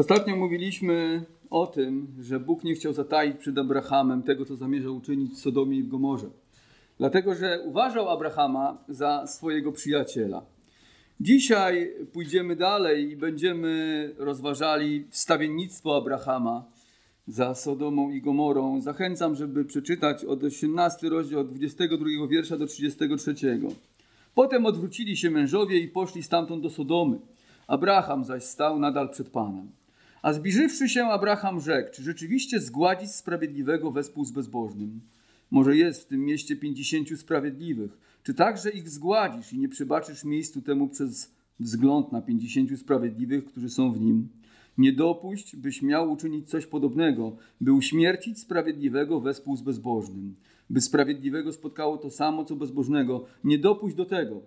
Ostatnio mówiliśmy o tym, że Bóg nie chciał zataić przed Abrahamem tego, co zamierzał uczynić w Sodomie i w Gomorze. Dlatego, że uważał Abrahama za swojego przyjaciela. Dzisiaj pójdziemy dalej i będziemy rozważali wstawiennictwo Abrahama za Sodomą i Gomorą. Zachęcam, żeby przeczytać od 18 rozdział, od 22 wiersza do 33. Potem odwrócili się mężowie i poszli stamtąd do Sodomy. Abraham zaś stał nadal przed Panem. A zbliżywszy się, Abraham rzekł, czy rzeczywiście zgładzić sprawiedliwego wespół z bezbożnym? Może jest w tym mieście pięćdziesięciu sprawiedliwych. Czy także ich zgładzisz i nie przebaczysz miejscu temu przez wzgląd na pięćdziesięciu sprawiedliwych, którzy są w nim? Nie dopuść, byś miał uczynić coś podobnego, by uśmiercić sprawiedliwego wespół z bezbożnym. By sprawiedliwego spotkało to samo, co bezbożnego. Nie dopuść do tego.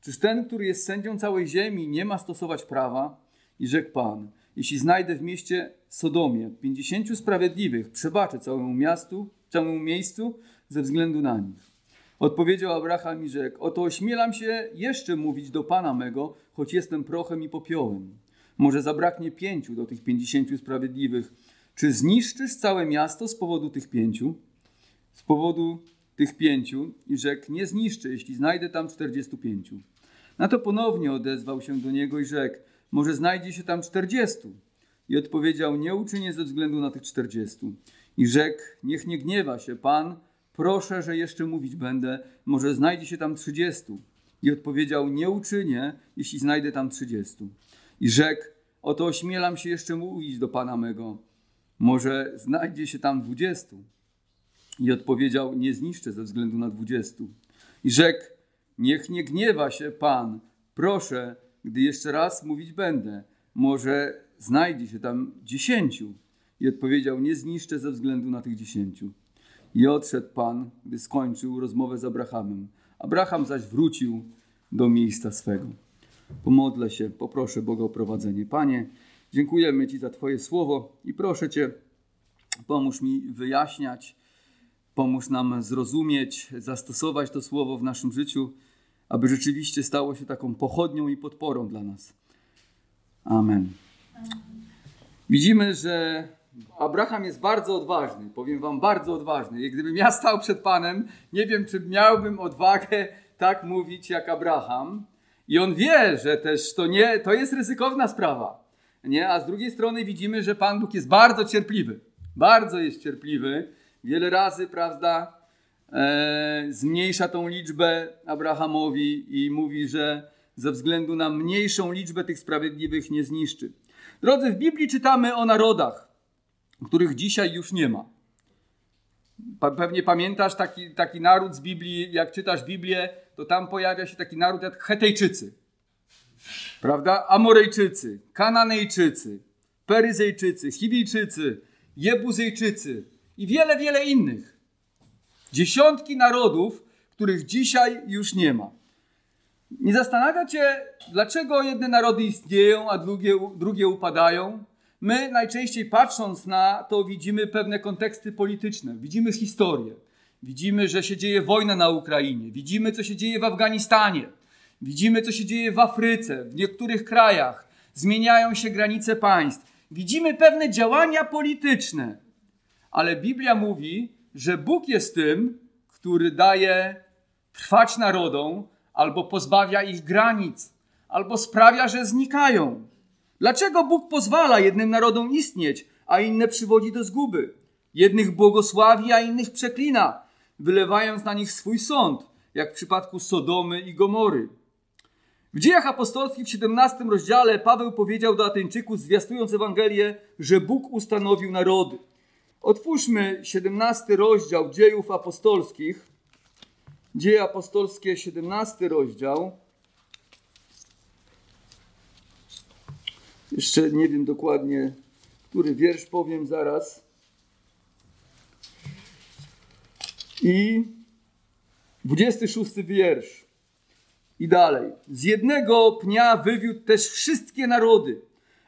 Czyż ten, który jest sędzią całej ziemi, nie ma stosować prawa? I rzekł Pan, jeśli znajdę w mieście Sodomie pięćdziesięciu sprawiedliwych, przebaczę całemu miastu, całemu miejscu ze względu na nich. Odpowiedział Abraham i rzekł, oto ośmielam się jeszcze mówić do Pana mego, choć jestem prochem i popiołem. Może zabraknie pięciu do tych pięćdziesięciu sprawiedliwych. Czy zniszczysz całe miasto z powodu tych pięciu? Z powodu tych pięciu i rzekł, nie zniszczę, jeśli znajdę tam czterdziestu pięciu. Na to ponownie odezwał się do niego i rzekł, może znajdzie się tam czterdziestu. I odpowiedział, nie uczynię ze względu na tych czterdziestu. I rzekł, niech nie gniewa się Pan, proszę, że jeszcze mówić będę, może znajdzie się tam trzydziestu. I odpowiedział, nie uczynię, jeśli znajdę tam trzydziestu. I rzekł, oto ośmielam się jeszcze mówić do Pana mego, może znajdzie się tam dwudziestu. I odpowiedział, nie zniszczę ze względu na dwudziestu. I rzekł, niech nie gniewa się Pan, proszę, gdy jeszcze raz mówić będę, może znajdzie się tam dziesięciu. I odpowiedział, nie zniszczę ze względu na tych dziesięciu. I odszedł Pan, gdy skończył rozmowę z Abrahamem. Abraham zaś wrócił do miejsca swego. Pomodlę się, poproszę Boga o prowadzenie. Panie, dziękujemy Ci za Twoje słowo i proszę Cię, pomóż mi wyjaśniać, pomóż nam zrozumieć, zastosować to słowo w naszym życiu aby rzeczywiście stało się taką pochodnią i podporą dla nas. Amen. Widzimy, że Abraham jest bardzo odważny. Powiem wam, bardzo odważny. I gdybym ja stał przed Panem, nie wiem, czy miałbym odwagę tak mówić jak Abraham. I on wie, że też to nie, to jest ryzykowna sprawa. Nie? A z drugiej strony widzimy, że Pan Bóg jest bardzo cierpliwy. Bardzo jest cierpliwy. Wiele razy, prawda, zmniejsza tą liczbę Abrahamowi i mówi, że ze względu na mniejszą liczbę tych sprawiedliwych nie zniszczy. Drodzy, w Biblii czytamy o narodach, których dzisiaj już nie ma. Pewnie pamiętasz taki, taki naród z Biblii, jak czytasz Biblię, to tam pojawia się taki naród jak Hetejczycy. Prawda? Amorejczycy, Kananejczycy, Peryzejczycy, Chiwijczycy, Jebuzejczycy i wiele, wiele innych. Dziesiątki narodów, których dzisiaj już nie ma. Nie zastanawia cię, dlaczego jedne narody istnieją, a drugie, drugie upadają? My najczęściej patrząc na to widzimy pewne konteksty polityczne, widzimy historię. Widzimy, że się dzieje wojna na Ukrainie, widzimy, co się dzieje w Afganistanie, widzimy, co się dzieje w Afryce, w niektórych krajach. Zmieniają się granice państw. Widzimy pewne działania polityczne. Ale Biblia mówi, że Bóg jest tym, który daje trwać narodom, albo pozbawia ich granic, albo sprawia, że znikają. Dlaczego Bóg pozwala jednym narodom istnieć, a inne przywodzi do zguby? Jednych błogosławi, a innych przeklina, wylewając na nich swój sąd, jak w przypadku Sodomy i Gomory. W dziejach apostolskich w 17 rozdziale Paweł powiedział do Ateńczyków, zwiastując Ewangelię, że Bóg ustanowił narody. Otwórzmy 17 rozdział dziejów apostolskich. Dzieje apostolskie, 17 rozdział. Jeszcze nie wiem dokładnie, który wiersz powiem zaraz. I 26 wiersz. I dalej. Z jednego pnia wywiódł też wszystkie narody,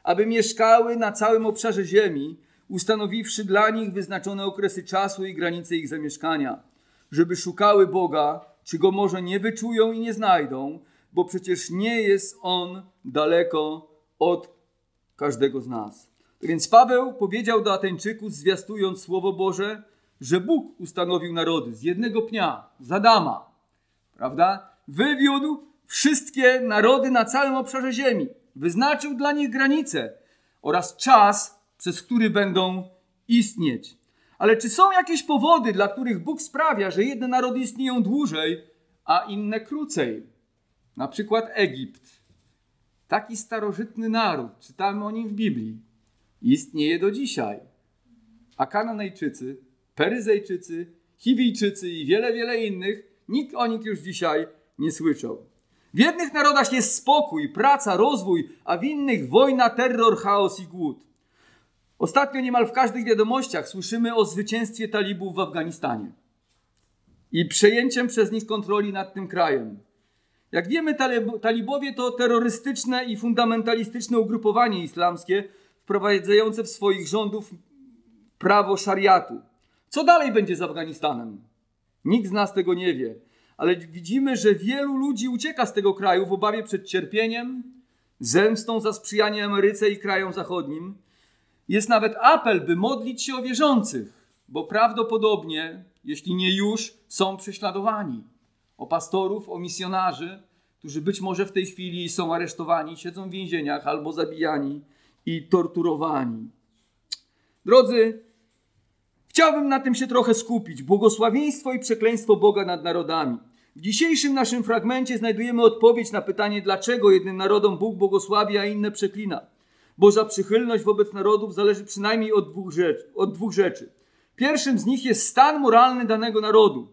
aby mieszkały na całym obszarze ziemi ustanowiwszy dla nich wyznaczone okresy czasu i granice ich zamieszkania, żeby szukały Boga, czy go może nie wyczują i nie znajdą, bo przecież nie jest on daleko od każdego z nas. Więc Paweł powiedział do Ateńczyków, zwiastując Słowo Boże, że Bóg ustanowił narody z jednego pnia, z Adama, prawda? Wywiódł wszystkie narody na całym obszarze ziemi. Wyznaczył dla nich granice oraz czas, przez który będą istnieć. Ale czy są jakieś powody, dla których Bóg sprawia, że jedne narody istnieją dłużej, a inne krócej? Na przykład Egipt. Taki starożytny naród, czytamy o nim w Biblii, istnieje do dzisiaj. A Kananejczycy, Peryzejczycy, Chiwijczycy i wiele, wiele innych, nikt o nich już dzisiaj nie słyszał. W jednych narodach jest spokój, praca, rozwój, a w innych wojna, terror, chaos i głód. Ostatnio niemal w każdych wiadomościach słyszymy o zwycięstwie talibów w Afganistanie i przejęciem przez nich kontroli nad tym krajem. Jak wiemy, talibowie to terrorystyczne i fundamentalistyczne ugrupowanie islamskie wprowadzające w swoich rządów prawo szariatu. Co dalej będzie z Afganistanem? Nikt z nas tego nie wie, ale widzimy, że wielu ludzi ucieka z tego kraju w obawie przed cierpieniem, zemstą za sprzyjanie Ameryce i krajom zachodnim jest nawet apel, by modlić się o wierzących, bo prawdopodobnie, jeśli nie już, są prześladowani. O pastorów, o misjonarzy, którzy być może w tej chwili są aresztowani, siedzą w więzieniach albo zabijani i torturowani. Drodzy, chciałbym na tym się trochę skupić. Błogosławieństwo i przekleństwo Boga nad narodami. W dzisiejszym naszym fragmencie znajdujemy odpowiedź na pytanie, dlaczego jednym narodom Bóg błogosławi, a inne przeklina. Boża przychylność wobec narodów zależy przynajmniej od dwóch, rzeczy, od dwóch rzeczy. Pierwszym z nich jest stan moralny danego narodu.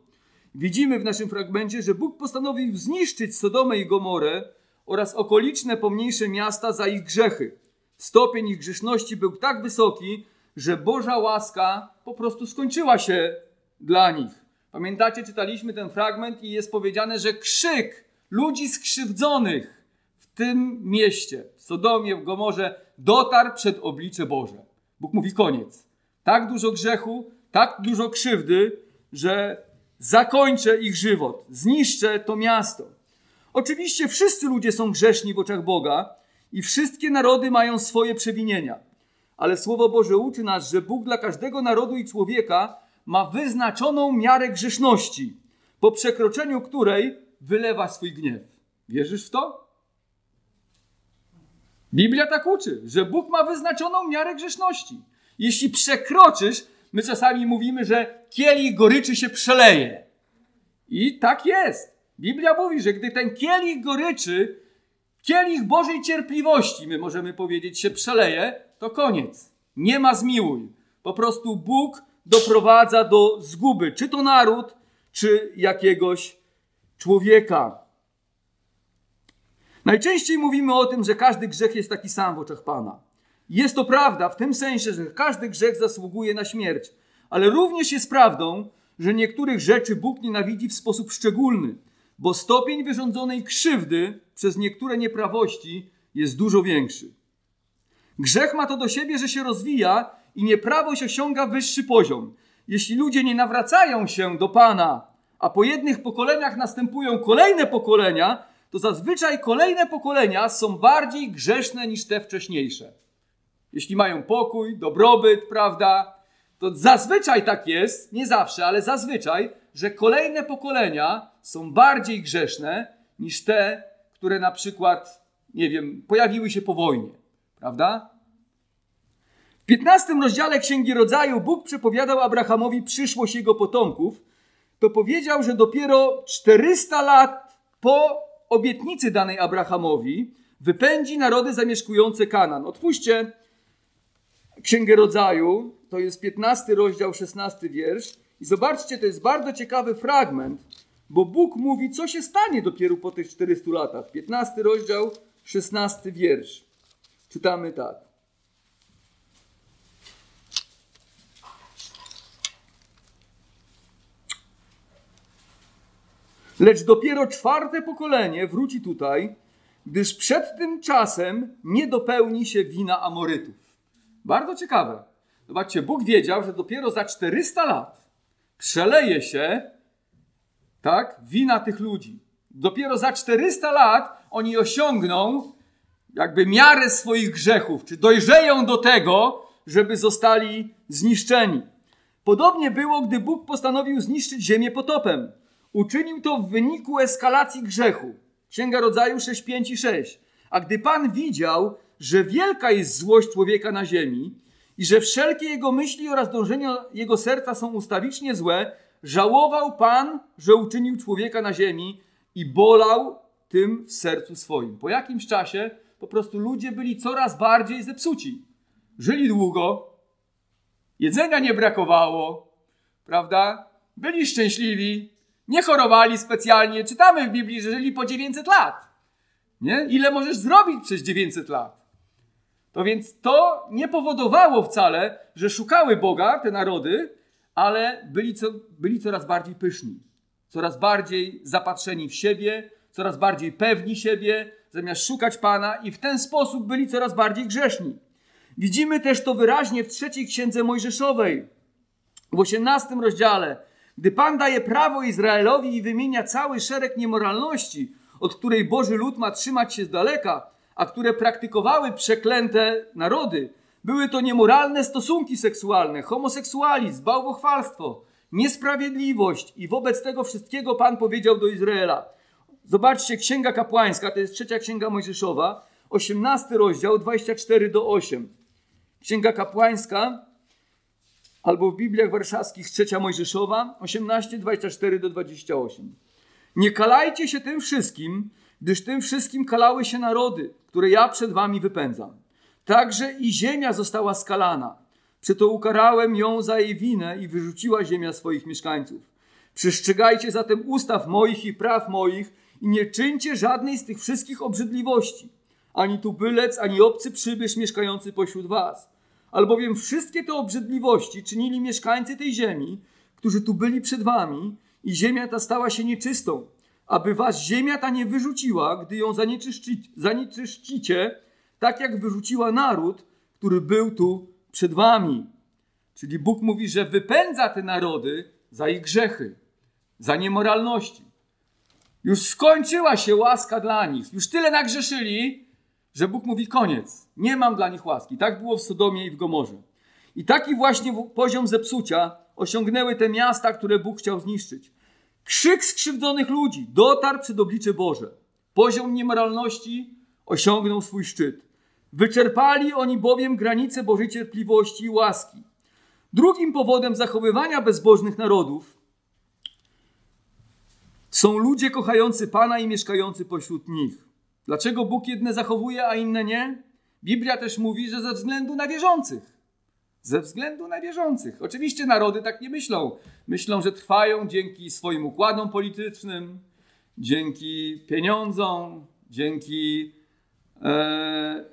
Widzimy w naszym fragmencie, że Bóg postanowił zniszczyć Sodomę i Gomorę oraz okoliczne pomniejsze miasta za ich grzechy. Stopień ich grzeszności był tak wysoki, że Boża łaska po prostu skończyła się dla nich. Pamiętacie, czytaliśmy ten fragment i jest powiedziane, że krzyk ludzi skrzywdzonych w tym mieście, w Sodomie, w Gomorze, dotarł przed oblicze Boże. Bóg mówi koniec. Tak dużo grzechu, tak dużo krzywdy, że zakończę ich żywot, zniszczę to miasto. Oczywiście wszyscy ludzie są grzeszni w oczach Boga i wszystkie narody mają swoje przewinienia. Ale Słowo Boże uczy nas, że Bóg dla każdego narodu i człowieka ma wyznaczoną miarę grzeszności, po przekroczeniu której wylewa swój gniew. Wierzysz w to? Biblia tak uczy, że Bóg ma wyznaczoną miarę grzeszności. Jeśli przekroczysz, my czasami mówimy, że kielich goryczy się przeleje. I tak jest. Biblia mówi, że gdy ten kielich goryczy, kielich Bożej cierpliwości, my możemy powiedzieć, się przeleje, to koniec. Nie ma zmiłuj. Po prostu Bóg doprowadza do zguby, czy to naród, czy jakiegoś człowieka. Najczęściej mówimy o tym, że każdy grzech jest taki sam w oczach Pana. Jest to prawda w tym sensie, że każdy grzech zasługuje na śmierć, ale również jest prawdą, że niektórych rzeczy Bóg nienawidzi w sposób szczególny, bo stopień wyrządzonej krzywdy przez niektóre nieprawości jest dużo większy. Grzech ma to do siebie, że się rozwija i nieprawość osiąga wyższy poziom. Jeśli ludzie nie nawracają się do Pana, a po jednych pokoleniach następują kolejne pokolenia, to zazwyczaj kolejne pokolenia są bardziej grzeszne niż te wcześniejsze. Jeśli mają pokój, dobrobyt, prawda, to zazwyczaj tak jest, nie zawsze, ale zazwyczaj, że kolejne pokolenia są bardziej grzeszne niż te, które na przykład, nie wiem, pojawiły się po wojnie, prawda? W 15 rozdziale Księgi Rodzaju Bóg przepowiadał Abrahamowi przyszłość jego potomków. To powiedział, że dopiero 400 lat po obietnicy danej Abrahamowi wypędzi narody zamieszkujące Kanan. Otwórzcie Księgę Rodzaju, to jest 15 rozdział, 16 wiersz. I zobaczcie, to jest bardzo ciekawy fragment, bo Bóg mówi, co się stanie dopiero po tych 400 latach. 15 rozdział, 16 wiersz. Czytamy tak. Lecz dopiero czwarte pokolenie wróci tutaj, gdyż przed tym czasem nie dopełni się wina Amorytów. Bardzo ciekawe. Zobaczcie, Bóg wiedział, że dopiero za 400 lat przeleje się tak, wina tych ludzi. Dopiero za 400 lat oni osiągną jakby miarę swoich grzechów, czy dojrzeją do tego, żeby zostali zniszczeni. Podobnie było, gdy Bóg postanowił zniszczyć ziemię potopem. Uczynił to w wyniku eskalacji grzechu. Księga Rodzaju 6, 5 i 6. A gdy Pan widział, że wielka jest złość człowieka na ziemi i że wszelkie jego myśli oraz dążenia jego serca są ustawicznie złe, żałował Pan, że uczynił człowieka na ziemi i bolał tym w sercu swoim. Po jakimś czasie po prostu ludzie byli coraz bardziej zepsuci. Żyli długo, jedzenia nie brakowało, prawda? Byli szczęśliwi, nie chorowali specjalnie. Czytamy w Biblii, że żyli po 900 lat. Nie? Ile możesz zrobić przez 900 lat? To więc to nie powodowało wcale, że szukały Boga te narody, ale byli, co, byli coraz bardziej pyszni, coraz bardziej zapatrzeni w siebie, coraz bardziej pewni siebie, zamiast szukać Pana, i w ten sposób byli coraz bardziej grzeszni. Widzimy też to wyraźnie w trzeciej księdze Mojżeszowej, w osiemnastym rozdziale, gdy Pan daje prawo Izraelowi i wymienia cały szereg niemoralności, od której Boży lud ma trzymać się z daleka, a które praktykowały przeklęte narody. Były to niemoralne stosunki seksualne, homoseksualizm, bałwochwalstwo, niesprawiedliwość i wobec tego wszystkiego Pan powiedział do Izraela. Zobaczcie, Księga Kapłańska, to jest trzecia Księga Mojżeszowa, 18 rozdział, 24 do 8. Księga Kapłańska, albo w Bibliach Warszawskich trzecia Mojżeszowa, 18, 24 do 28. Nie kalajcie się tym wszystkim, gdyż tym wszystkim kalały się narody, które ja przed wami wypędzam. Także i ziemia została skalana. Przeto ukarałem ją za jej winę i wyrzuciła ziemia swoich mieszkańców. Przestrzegajcie zatem ustaw moich i praw moich i nie czyńcie żadnej z tych wszystkich obrzydliwości. Ani tubylec, ani obcy przybysz mieszkający pośród was. Albowiem wszystkie te obrzydliwości czynili mieszkańcy tej ziemi, którzy tu byli przed wami i ziemia ta stała się nieczystą aby was ziemia ta nie wyrzuciła, gdy ją zanieczyszci, zanieczyszcicie, tak jak wyrzuciła naród, który był tu przed wami. Czyli Bóg mówi, że wypędza te narody za ich grzechy, za niemoralności. Już skończyła się łaska dla nich. Już tyle nagrzeszyli, że Bóg mówi koniec. Nie mam dla nich łaski. Tak było w Sodomie i w Gomorze. I taki właśnie poziom zepsucia osiągnęły te miasta, które Bóg chciał zniszczyć. Krzyk skrzywdzonych ludzi dotarł przed oblicze Boże. Poziom niemoralności osiągnął swój szczyt. Wyczerpali oni bowiem granice Bożej cierpliwości i łaski. Drugim powodem zachowywania bezbożnych narodów są ludzie kochający Pana i mieszkający pośród nich. Dlaczego Bóg jedne zachowuje, a inne nie? Biblia też mówi, że ze względu na wierzących ze względu na wierzących. Oczywiście narody tak nie myślą. Myślą, że trwają dzięki swoim układom politycznym, dzięki pieniądzom, dzięki e,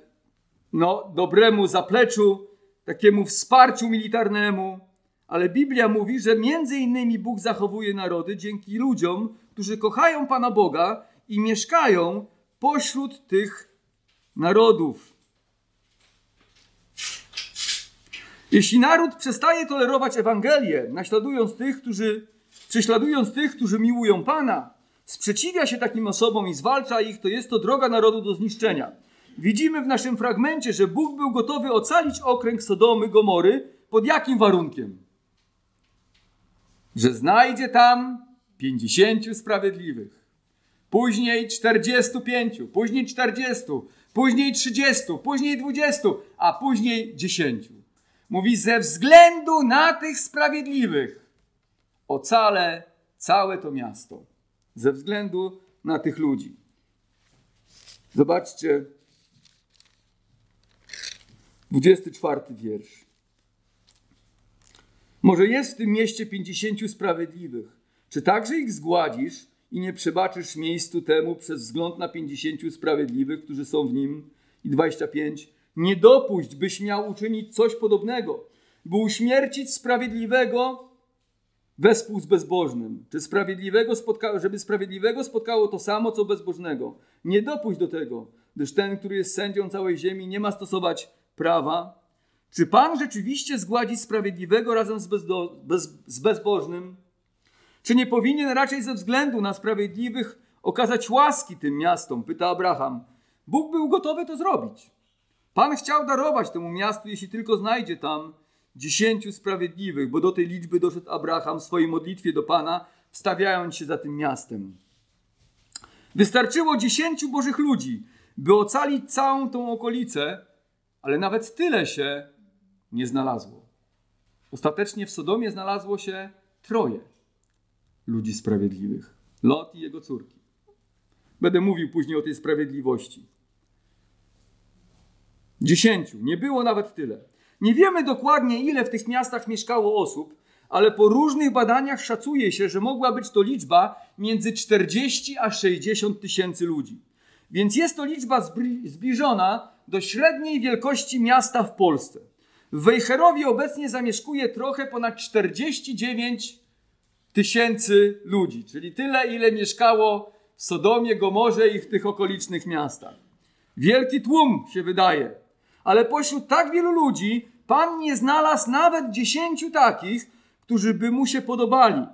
no, dobremu zapleczu, takiemu wsparciu militarnemu. Ale Biblia mówi, że między innymi Bóg zachowuje narody dzięki ludziom, którzy kochają Pana Boga i mieszkają pośród tych narodów. Jeśli naród przestaje tolerować Ewangelię, naśladując tych, którzy, prześladując tych, którzy miłują Pana, sprzeciwia się takim osobom i zwalcza ich, to jest to droga narodu do zniszczenia. Widzimy w naszym fragmencie, że Bóg był gotowy ocalić okręg Sodomy, Gomory. Pod jakim warunkiem? Że znajdzie tam pięćdziesięciu sprawiedliwych. Później czterdziestu pięciu, później czterdziestu, później trzydziestu, później dwudziestu, a później dziesięciu. Mówi, ze względu na tych sprawiedliwych ocalę całe to miasto. Ze względu na tych ludzi. Zobaczcie, 24 wiersz. Może jest w tym mieście pięćdziesięciu sprawiedliwych. Czy także ich zgładzisz i nie przebaczysz miejscu temu przez wzgląd na pięćdziesięciu sprawiedliwych, którzy są w nim? I 25. Nie dopuść, byś miał uczynić coś podobnego, by uśmiercić sprawiedliwego wespół z bezbożnym. Czy sprawiedliwego spotkało, żeby sprawiedliwego spotkało to samo, co bezbożnego. Nie dopuść do tego, gdyż ten, który jest sędzią całej ziemi, nie ma stosować prawa. Czy Pan rzeczywiście zgładzi sprawiedliwego razem z, bezdo, bez, z bezbożnym? Czy nie powinien raczej ze względu na sprawiedliwych okazać łaski tym miastom? Pyta Abraham. Bóg był gotowy to zrobić. Pan chciał darować temu miastu, jeśli tylko znajdzie tam dziesięciu sprawiedliwych, bo do tej liczby doszedł Abraham w swojej modlitwie do Pana, wstawiając się za tym miastem. Wystarczyło dziesięciu Bożych ludzi, by ocalić całą tą okolicę, ale nawet tyle się nie znalazło. Ostatecznie w Sodomie znalazło się troje ludzi sprawiedliwych: Lot i jego córki. Będę mówił później o tej sprawiedliwości. Dziesięciu, nie było nawet tyle. Nie wiemy dokładnie, ile w tych miastach mieszkało osób, ale po różnych badaniach szacuje się, że mogła być to liczba między 40 a 60 tysięcy ludzi. Więc jest to liczba zbliżona do średniej wielkości miasta w Polsce. W Wejherowie obecnie zamieszkuje trochę ponad 49 tysięcy ludzi, czyli tyle, ile mieszkało w Sodomie, Gomorze i w tych okolicznych miastach. Wielki tłum się wydaje, ale pośród tak wielu ludzi Pan nie znalazł nawet dziesięciu takich, którzy by mu się podobali.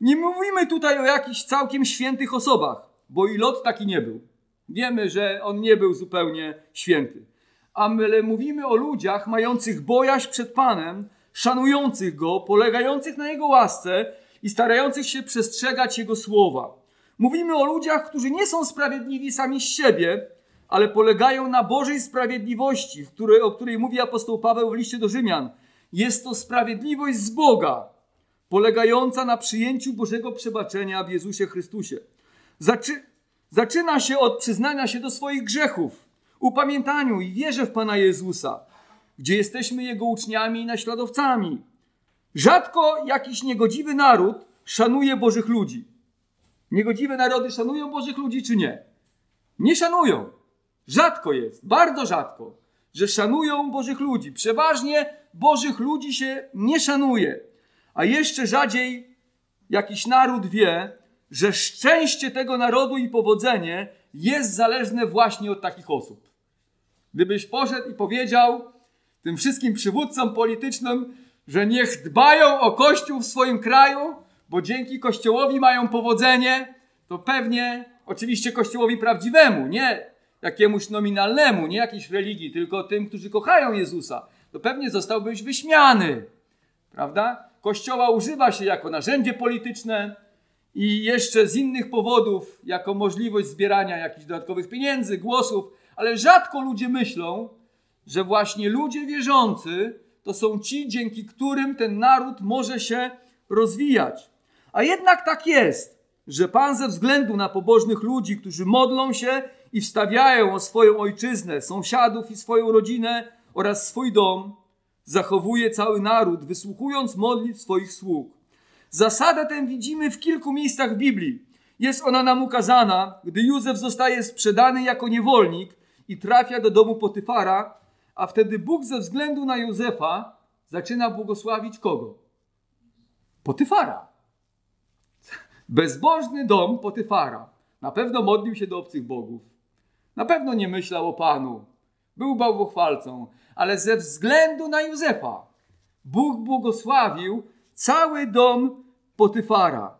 Nie mówimy tutaj o jakichś całkiem świętych osobach, bo i Lot taki nie był. Wiemy, że on nie był zupełnie święty. Ale mówimy o ludziach mających bojaźń przed Panem, szanujących Go, polegających na Jego łasce i starających się przestrzegać Jego słowa. Mówimy o ludziach, którzy nie są sprawiedliwi sami z siebie, ale polegają na Bożej sprawiedliwości, której, o której mówi apostoł Paweł w liście do Rzymian. Jest to sprawiedliwość z Boga, polegająca na przyjęciu Bożego przebaczenia w Jezusie Chrystusie. Zaczy, zaczyna się od przyznania się do swoich grzechów, upamiętaniu i wierze w Pana Jezusa, gdzie jesteśmy Jego uczniami i naśladowcami. Rzadko jakiś niegodziwy naród szanuje Bożych ludzi. Niegodziwe narody szanują Bożych ludzi czy nie? Nie szanują. Rzadko jest, bardzo rzadko, że szanują Bożych ludzi. Przeważnie Bożych ludzi się nie szanuje. A jeszcze rzadziej jakiś naród wie, że szczęście tego narodu i powodzenie jest zależne właśnie od takich osób. Gdybyś poszedł i powiedział tym wszystkim przywódcom politycznym, że niech dbają o Kościół w swoim kraju, bo dzięki Kościołowi mają powodzenie, to pewnie, oczywiście Kościołowi prawdziwemu, nie jakiemuś nominalnemu, nie jakiejś religii, tylko tym, którzy kochają Jezusa, to pewnie zostałbyś wyśmiany. Prawda? Kościoła używa się jako narzędzie polityczne i jeszcze z innych powodów, jako możliwość zbierania jakichś dodatkowych pieniędzy, głosów, ale rzadko ludzie myślą, że właśnie ludzie wierzący to są ci, dzięki którym ten naród może się rozwijać. A jednak tak jest, że Pan ze względu na pobożnych ludzi, którzy modlą się i wstawiają o swoją ojczyznę, sąsiadów i swoją rodzinę oraz swój dom, zachowuje cały naród, wysłuchując modlitw swoich sług. Zasadę tę widzimy w kilku miejscach Biblii. Jest ona nam ukazana, gdy Józef zostaje sprzedany jako niewolnik i trafia do domu Potyfara, a wtedy Bóg ze względu na Józefa zaczyna błogosławić kogo? Potyfara. Bezbożny dom Potyfara. Na pewno modlił się do obcych bogów. Na pewno nie myślał o Panu. Był bałwochwalcą, ale ze względu na Józefa Bóg błogosławił cały dom Potyfara.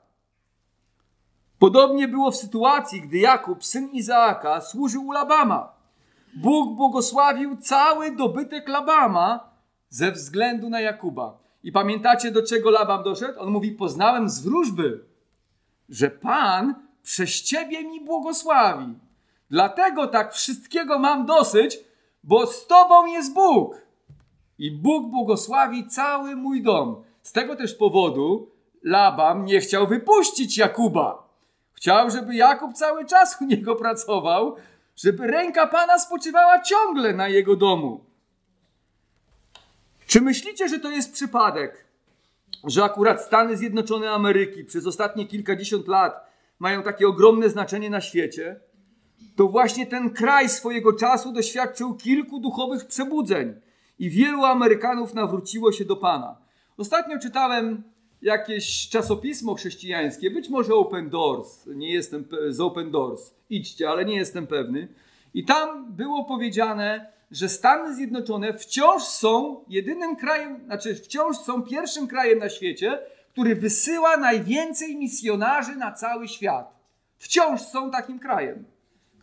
Podobnie było w sytuacji, gdy Jakub, syn Izaaka, służył u Labama. Bóg błogosławił cały dobytek Labama ze względu na Jakuba. I pamiętacie, do czego Labam doszedł? On mówi: Poznałem z wróżby, że Pan przez ciebie mi błogosławi. Dlatego tak wszystkiego mam dosyć, bo z tobą jest Bóg. I Bóg błogosławi cały mój dom. Z tego też powodu Labam nie chciał wypuścić Jakuba. Chciał, żeby Jakub cały czas u niego pracował, żeby ręka Pana spoczywała ciągle na jego domu. Czy myślicie, że to jest przypadek, że akurat Stany Zjednoczone Ameryki przez ostatnie kilkadziesiąt lat mają takie ogromne znaczenie na świecie? To właśnie ten kraj swojego czasu doświadczył kilku duchowych przebudzeń i wielu Amerykanów nawróciło się do Pana. Ostatnio czytałem jakieś czasopismo chrześcijańskie, być może Open Doors, nie jestem z Open Doors, idźcie, ale nie jestem pewny. I tam było powiedziane, że Stany Zjednoczone wciąż są jedynym krajem, znaczy wciąż są pierwszym krajem na świecie, który wysyła najwięcej misjonarzy na cały świat. Wciąż są takim krajem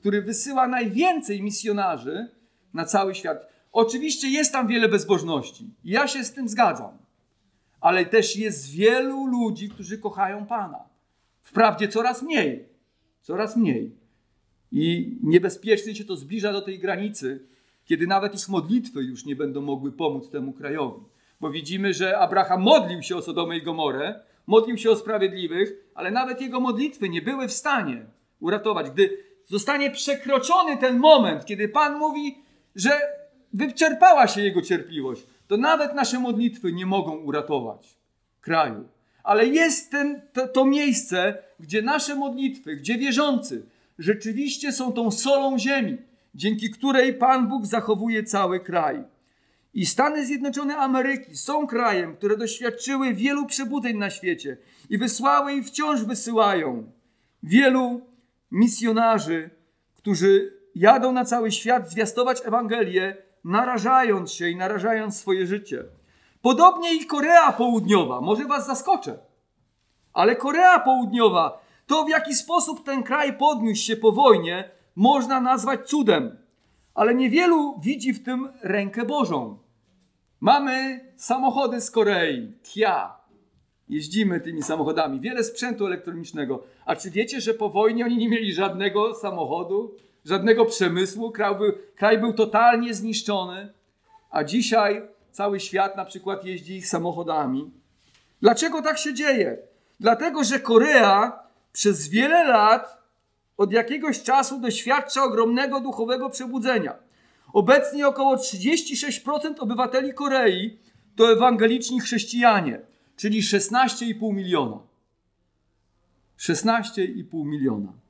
który wysyła najwięcej misjonarzy na cały świat. Oczywiście jest tam wiele bezbożności. Ja się z tym zgadzam. Ale też jest wielu ludzi, którzy kochają Pana. Wprawdzie coraz mniej. Coraz mniej. I niebezpiecznie się to zbliża do tej granicy, kiedy nawet ich modlitwy już nie będą mogły pomóc temu krajowi. Bo widzimy, że Abraham modlił się o Sodomę i Gomorę, modlił się o sprawiedliwych, ale nawet jego modlitwy nie były w stanie uratować. Gdy zostanie przekroczony ten moment, kiedy Pan mówi, że wyczerpała się jego cierpliwość, to nawet nasze modlitwy nie mogą uratować kraju. Ale jest ten, to, to miejsce, gdzie nasze modlitwy, gdzie wierzący rzeczywiście są tą solą ziemi, dzięki której Pan Bóg zachowuje cały kraj. I Stany Zjednoczone Ameryki są krajem, które doświadczyły wielu przebudzeń na świecie i wysłały i wciąż wysyłają wielu misjonarzy, którzy jadą na cały świat zwiastować Ewangelię, narażając się i narażając swoje życie. Podobnie i Korea Południowa, może Was zaskoczę, ale Korea Południowa, to w jaki sposób ten kraj podniósł się po wojnie, można nazwać cudem. Ale niewielu widzi w tym rękę Bożą. Mamy samochody z Korei, Kia. Jeździmy tymi samochodami, wiele sprzętu elektronicznego. A czy wiecie, że po wojnie oni nie mieli żadnego samochodu, żadnego przemysłu? Kraj był, kraj był totalnie zniszczony. A dzisiaj cały świat na przykład jeździ ich samochodami. Dlaczego tak się dzieje? Dlatego, że Korea przez wiele lat od jakiegoś czasu doświadcza ogromnego duchowego przebudzenia. Obecnie około 36% obywateli Korei to ewangeliczni chrześcijanie, czyli 16,5 miliona. 16,5 miliona.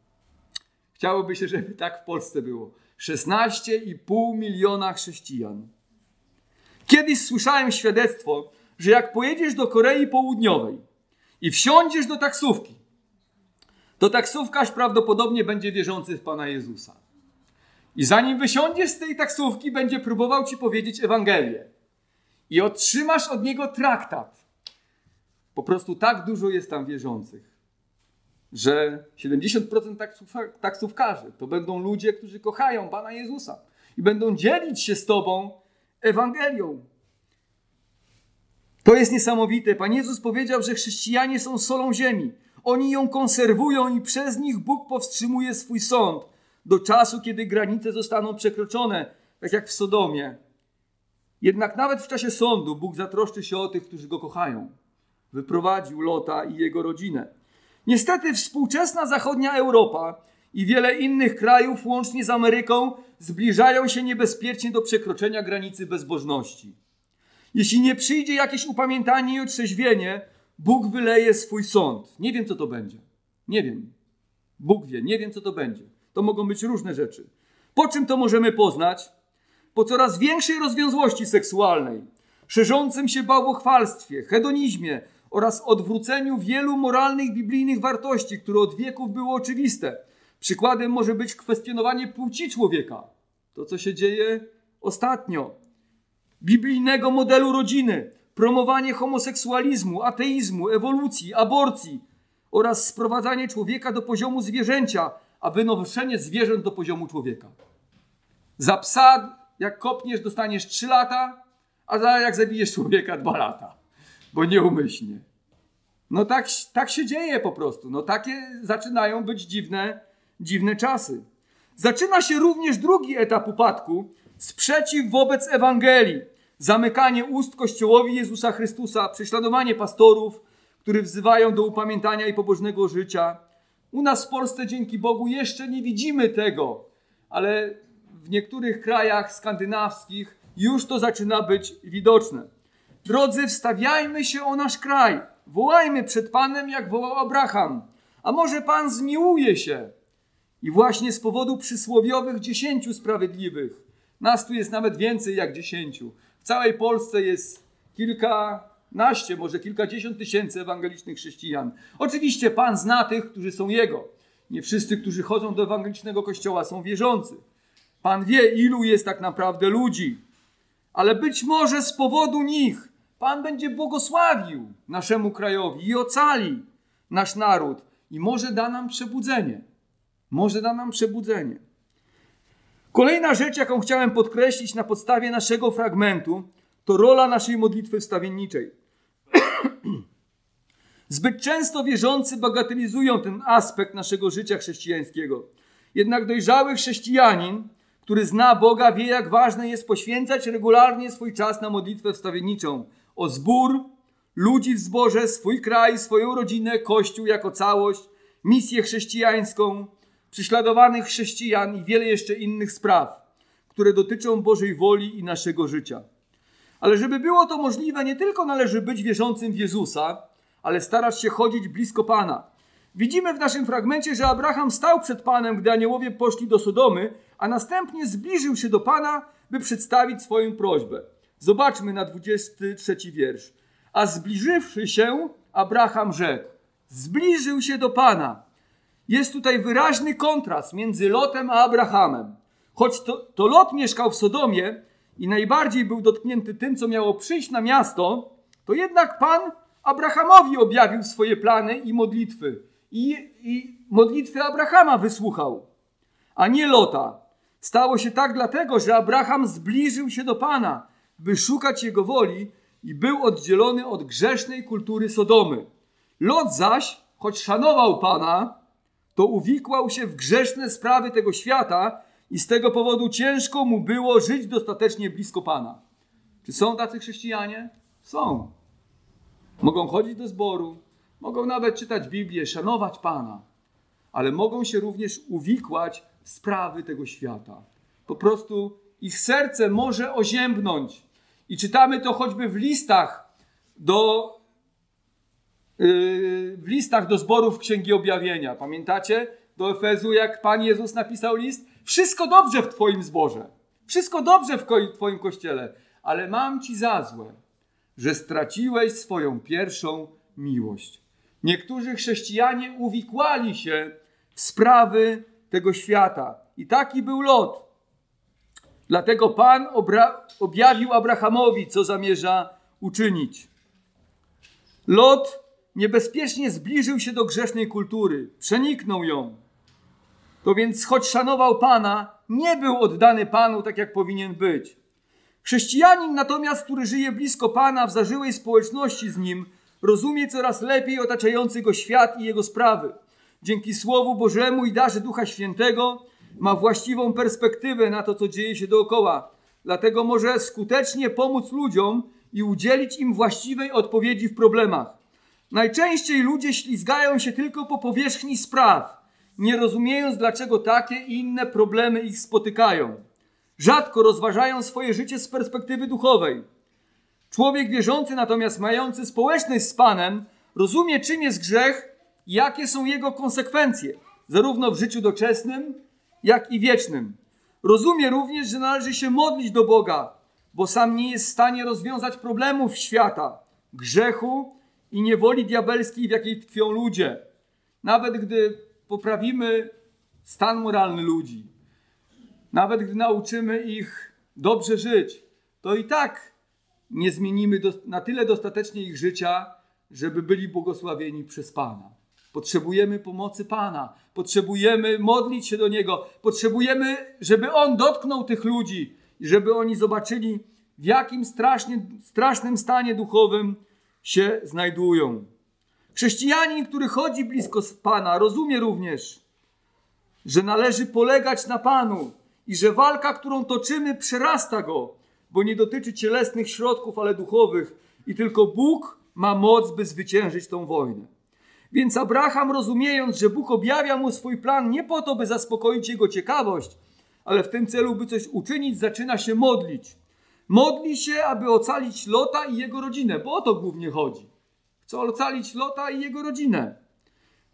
Chciałoby się, żeby tak w Polsce było. 16,5 miliona chrześcijan. Kiedyś słyszałem świadectwo, że jak pojedziesz do Korei Południowej i wsiądziesz do taksówki, to taksówkarz prawdopodobnie będzie wierzący w Pana Jezusa. I zanim wysiądziesz z tej taksówki, będzie próbował ci powiedzieć Ewangelię. I otrzymasz od niego traktat. Po prostu tak dużo jest tam wierzących, że 70% taksówkarzy to będą ludzie, którzy kochają Pana Jezusa i będą dzielić się z Tobą Ewangelią. To jest niesamowite. Pan Jezus powiedział, że chrześcijanie są solą ziemi. Oni ją konserwują i przez nich Bóg powstrzymuje swój sąd do czasu, kiedy granice zostaną przekroczone, tak jak w Sodomie. Jednak nawet w czasie sądu Bóg zatroszczy się o tych, którzy go kochają. Wyprowadził Lota i jego rodzinę. Niestety współczesna zachodnia Europa i wiele innych krajów, łącznie z Ameryką, zbliżają się niebezpiecznie do przekroczenia granicy bezbożności. Jeśli nie przyjdzie jakieś upamiętanie i otrzeźwienie, Bóg wyleje swój sąd. Nie wiem, co to będzie. Nie wiem. Bóg wie, nie wiem, co to będzie. To mogą być różne rzeczy. Po czym to możemy poznać? Po coraz większej rozwiązłości seksualnej, szerzącym się bałwochwalstwie, hedonizmie oraz odwróceniu wielu moralnych, biblijnych wartości, które od wieków były oczywiste. Przykładem może być kwestionowanie płci człowieka. To, co się dzieje ostatnio. Biblijnego modelu rodziny, promowanie homoseksualizmu, ateizmu, ewolucji, aborcji oraz sprowadzanie człowieka do poziomu zwierzęcia, a wynoszenie zwierząt do poziomu człowieka. Za psa, jak kopniesz, dostaniesz 3 lata, a za jak zabijesz człowieka 2 lata, bo nieumyślnie. No tak, tak się dzieje po prostu. No takie zaczynają być dziwne, dziwne czasy. Zaczyna się również drugi etap upadku, sprzeciw wobec Ewangelii zamykanie ust Kościołowi Jezusa Chrystusa, prześladowanie pastorów, którzy wzywają do upamiętania i pobożnego życia. U nas w Polsce dzięki Bogu jeszcze nie widzimy tego, ale w niektórych krajach skandynawskich już to zaczyna być widoczne. Drodzy, wstawiajmy się o nasz kraj. Wołajmy przed Panem, jak wołał Abraham. A może Pan zmiłuje się? I właśnie z powodu przysłowiowych dziesięciu sprawiedliwych, nas tu jest nawet więcej jak dziesięciu, całej Polsce jest kilkanaście, może kilkadziesiąt tysięcy ewangelicznych chrześcijan. Oczywiście Pan zna tych, którzy są Jego. Nie wszyscy, którzy chodzą do ewangelicznego kościoła, są wierzący. Pan wie, ilu jest tak naprawdę ludzi. Ale być może z powodu nich Pan będzie błogosławił naszemu krajowi i ocali nasz naród. I może da nam przebudzenie. Może da nam przebudzenie. Kolejna rzecz, jaką chciałem podkreślić na podstawie naszego fragmentu, to rola naszej modlitwy wstawienniczej. Zbyt często wierzący bagatelizują ten aspekt naszego życia chrześcijańskiego. Jednak dojrzały chrześcijanin, który zna Boga, wie, jak ważne jest poświęcać regularnie swój czas na modlitwę wstawienniczą o zbór, ludzi w zborze, swój kraj, swoją rodzinę, Kościół jako całość, misję chrześcijańską, prześladowanych chrześcijan i wiele jeszcze innych spraw, które dotyczą Bożej woli i naszego życia. Ale żeby było to możliwe, nie tylko należy być wierzącym w Jezusa, ale starać się chodzić blisko Pana. Widzimy w naszym fragmencie, że Abraham stał przed Panem, gdy aniołowie poszli do Sodomy, a następnie zbliżył się do Pana, by przedstawić swoją prośbę. Zobaczmy na 23 wiersz. A zbliżywszy się, Abraham rzekł: Zbliżył się do Pana. Jest tutaj wyraźny kontrast między Lotem a Abrahamem. Choć to, to Lot mieszkał w Sodomie i najbardziej był dotknięty tym, co miało przyjść na miasto, to jednak Pan Abrahamowi objawił swoje plany i modlitwy. I, i modlitwy Abrahama wysłuchał, a nie Lota. Stało się tak dlatego, że Abraham zbliżył się do Pana, by szukać Jego woli i był oddzielony od grzesznej kultury Sodomy. Lot zaś, choć szanował Pana, to uwikłał się w grzeszne sprawy tego świata i z tego powodu ciężko mu było żyć dostatecznie blisko Pana. Czy są tacy chrześcijanie? Są. Mogą chodzić do zboru, mogą nawet czytać Biblię, szanować Pana, ale mogą się również uwikłać w sprawy tego świata. Po prostu ich serce może oziębnąć. I czytamy to choćby w listach do, yy, w listach do zborów Księgi Objawienia. Pamiętacie? Do Efezu, jak Pan Jezus napisał list? Wszystko dobrze w Twoim zborze. Wszystko dobrze w Twoim kościele. Ale mam Ci za złe, że straciłeś swoją pierwszą miłość. Niektórzy chrześcijanie uwikłali się w sprawy tego świata. I taki był lot. Dlatego Pan objawił Abrahamowi, co zamierza uczynić. Lot niebezpiecznie zbliżył się do grzesznej kultury, przeniknął ją. To więc, choć szanował Pana, nie był oddany Panu tak, jak powinien być. Chrześcijanin natomiast, który żyje blisko Pana, w zażyłej społeczności z Nim, rozumie coraz lepiej otaczający go świat i jego sprawy. Dzięki Słowu Bożemu i darze Ducha Świętego ma właściwą perspektywę na to, co dzieje się dookoła. Dlatego może skutecznie pomóc ludziom i udzielić im właściwej odpowiedzi w problemach. Najczęściej ludzie ślizgają się tylko po powierzchni spraw, nie rozumiejąc, dlaczego takie i inne problemy ich spotykają. Rzadko rozważają swoje życie z perspektywy duchowej. Człowiek wierzący, natomiast mający społeczność z Panem, rozumie, czym jest grzech i jakie są jego konsekwencje, zarówno w życiu doczesnym, jak i wiecznym. Rozumie również, że należy się modlić do Boga, bo sam nie jest w stanie rozwiązać problemów świata, grzechu i niewoli diabelskiej, w jakiej tkwią ludzie. Nawet gdy poprawimy stan moralny ludzi, nawet gdy nauczymy ich dobrze żyć, to i tak nie zmienimy na tyle dostatecznie ich życia, żeby byli błogosławieni przez Pana. Potrzebujemy pomocy Pana, potrzebujemy modlić się do Niego, potrzebujemy, żeby On dotknął tych ludzi i żeby oni zobaczyli, w jakim strasznie, strasznym stanie duchowym się znajdują. Chrześcijanin, który chodzi blisko Pana, rozumie również, że należy polegać na Panu i że walka, którą toczymy, przerasta go, bo nie dotyczy cielesnych środków, ale duchowych i tylko Bóg ma moc, by zwyciężyć tą wojnę. Więc Abraham, rozumiejąc, że Bóg objawia mu swój plan nie po to, by zaspokoić jego ciekawość, ale w tym celu, by coś uczynić, zaczyna się modlić. Modli się, aby ocalić Lota i jego rodzinę, bo o to głównie chodzi. Chce ocalić Lota i jego rodzinę.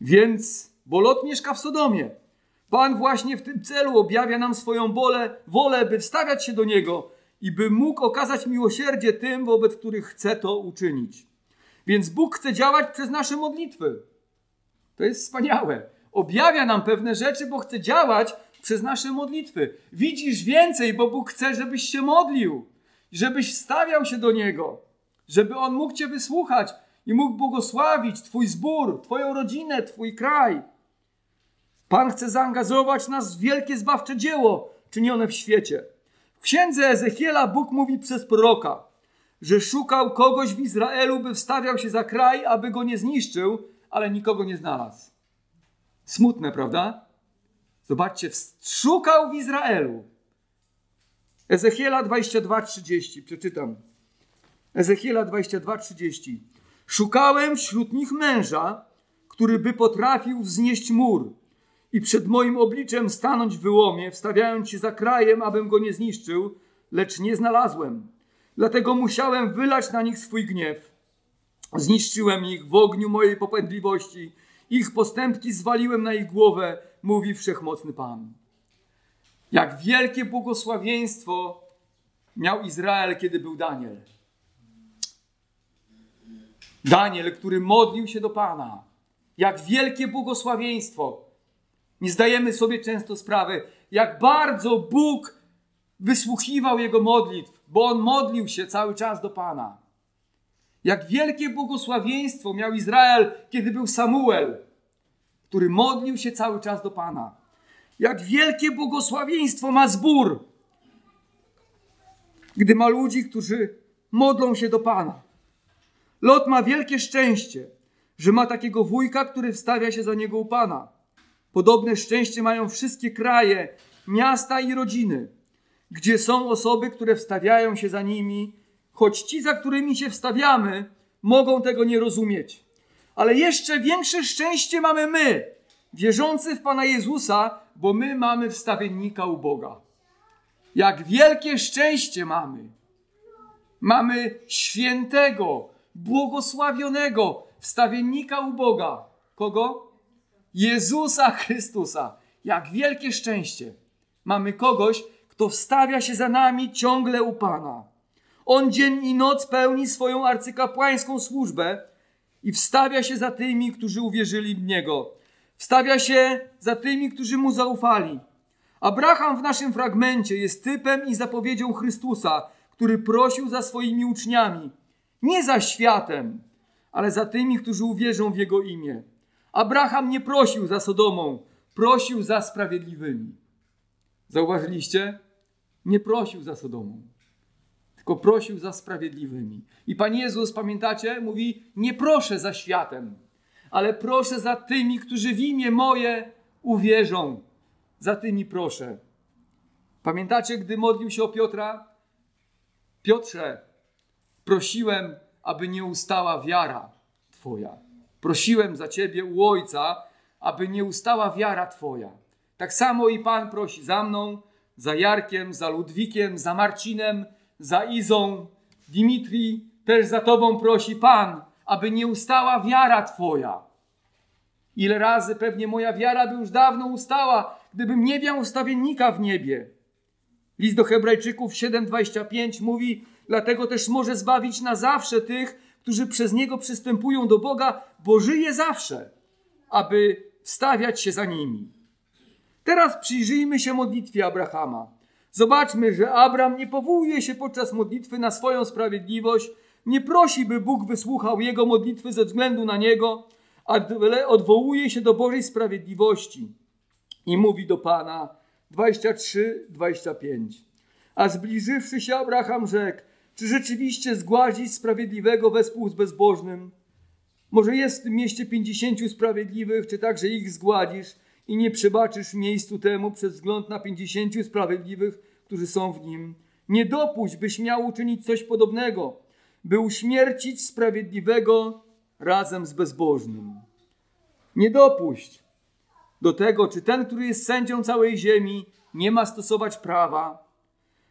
Więc, bo Lot mieszka w Sodomie. Pan właśnie w tym celu objawia nam swoją wolę, wolę, by wstawiać się do Niego i by mógł okazać miłosierdzie tym, wobec których chce to uczynić. Więc Bóg chce działać przez nasze modlitwy. To jest wspaniałe. Objawia nam pewne rzeczy, bo chce działać przez nasze modlitwy. Widzisz więcej, bo Bóg chce, żebyś się modlił, żebyś stawiał się do Niego, żeby On mógł Cię wysłuchać i mógł błogosławić Twój zbór, Twoją rodzinę, Twój kraj. Pan chce zaangażować nas w wielkie zbawcze dzieło, czynione w świecie. W księdze Ezechiela Bóg mówi przez proroka, że szukał kogoś w Izraelu, by wstawiał się za kraj, aby go nie zniszczył, ale nikogo nie znalazł. Smutne, prawda? Zobaczcie, szukał w Izraelu. Ezechiela 22:30, przeczytam. Ezechiela 22:30. Szukałem wśród nich męża, który by potrafił wznieść mur i przed moim obliczem stanąć w wyłomie, wstawiając się za krajem, abym go nie zniszczył, lecz nie znalazłem. Dlatego musiałem wylać na nich swój gniew. Zniszczyłem ich w ogniu mojej popędliwości, ich postępki zwaliłem na ich głowę, mówi wszechmocny Pan. Jak wielkie błogosławieństwo miał Izrael, kiedy był Daniel. Daniel, który modlił się do Pana. Jak wielkie błogosławieństwo. Nie zdajemy sobie często sprawy, jak bardzo Bóg wysłuchiwał jego modlitw, bo on modlił się cały czas do Pana. Jak wielkie błogosławieństwo miał Izrael, kiedy był Samuel, który modlił się cały czas do Pana. Jak wielkie błogosławieństwo ma zbór, gdy ma ludzi, którzy modlą się do Pana. Lot ma wielkie szczęście, że ma takiego wujka, który wstawia się za niego u Pana. Podobne szczęście mają wszystkie kraje, miasta i rodziny, gdzie są osoby, które wstawiają się za nimi, choć ci, za którymi się wstawiamy, mogą tego nie rozumieć. Ale jeszcze większe szczęście mamy my, wierzący w Pana Jezusa, bo my mamy wstawiennika u Boga. Jak wielkie szczęście mamy. Mamy świętego, błogosławionego wstawiennika u Boga. Kogo? Jezusa Chrystusa. Jak wielkie szczęście. Mamy kogoś, kto wstawia się za nami ciągle u Pana. On dzień i noc pełni swoją arcykapłańską służbę i wstawia się za tymi, którzy uwierzyli w Niego. Wstawia się za tymi, którzy Mu zaufali. Abraham w naszym fragmencie jest typem i zapowiedzią Chrystusa, który prosił za swoimi uczniami. Nie za światem, ale za tymi, którzy uwierzą w Jego imię. Abraham nie prosił za Sodomą, prosił za sprawiedliwymi. Zauważyliście? Nie prosił za Sodomą, tylko prosił za sprawiedliwymi. I Pan Jezus, pamiętacie, mówi: Nie proszę za światem, ale proszę za tymi, którzy w imię moje uwierzą. Za tymi proszę. Pamiętacie, gdy modlił się o Piotra? Piotrze, prosiłem, aby nie ustała wiara Twoja. Prosiłem za Ciebie u Ojca, aby nie ustała wiara Twoja. Tak samo i Pan prosi za mną, za Jarkiem, za Ludwikiem, za Marcinem, za Izą, Dimitri, też za Tobą prosi Pan, aby nie ustała wiara Twoja. Ile razy pewnie moja wiara by już dawno ustała, gdybym nie miał ustawiennika w niebie. List do Hebrajczyków 7:25 mówi: Dlatego też może zbawić na zawsze tych, którzy przez niego przystępują do Boga, bo żyje zawsze, aby stawiać się za nimi. Teraz przyjrzyjmy się modlitwie Abrahama. Zobaczmy, że Abraham nie powołuje się podczas modlitwy na swoją sprawiedliwość, nie prosi, by Bóg wysłuchał jego modlitwy ze względu na niego, ale odwołuje się do Bożej sprawiedliwości i mówi do Pana 23-25. A zbliżywszy się Abraham rzekł, czy rzeczywiście zgładzić sprawiedliwego wespół z bezbożnym? Może jest w tym mieście pięćdziesięciu sprawiedliwych, czy także ich zgładzisz i nie przebaczysz miejscu temu przez wzgląd na pięćdziesięciu sprawiedliwych, którzy są w nim? Nie dopuść, byś miał uczynić coś podobnego, by uśmiercić sprawiedliwego razem z bezbożnym. Nie dopuść do tego, czy ten, który jest sędzią całej ziemi, nie ma stosować prawa.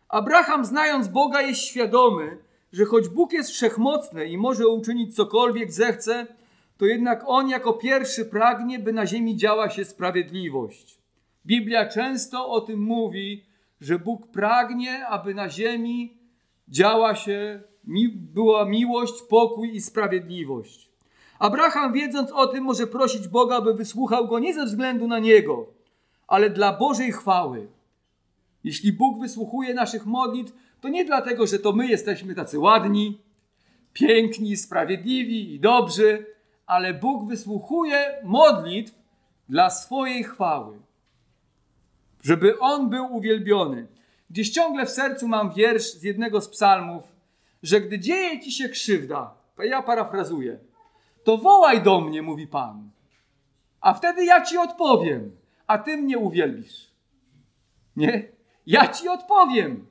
Abraham, znając Boga, jest świadomy, że choć Bóg jest wszechmocny i może uczynić cokolwiek zechce, to jednak on jako pierwszy pragnie, by na ziemi działa się sprawiedliwość. Biblia często o tym mówi, że Bóg pragnie, aby na ziemi działa się, była miłość, pokój i sprawiedliwość. Abraham, wiedząc o tym, może prosić Boga, aby wysłuchał go nie ze względu na niego, ale dla Bożej chwały. Jeśli Bóg wysłuchuje naszych modlitw, to nie dlatego, że to my jesteśmy tacy ładni, piękni, sprawiedliwi i dobrzy, ale Bóg wysłuchuje modlitw dla swojej chwały. żeby on był uwielbiony. Gdzieś ciągle w sercu mam wiersz z jednego z psalmów, że gdy dzieje ci się krzywda, ja parafrazuję, to wołaj do mnie, mówi Pan, a wtedy ja ci odpowiem, a ty mnie uwielbisz. Nie? Ja ci odpowiem.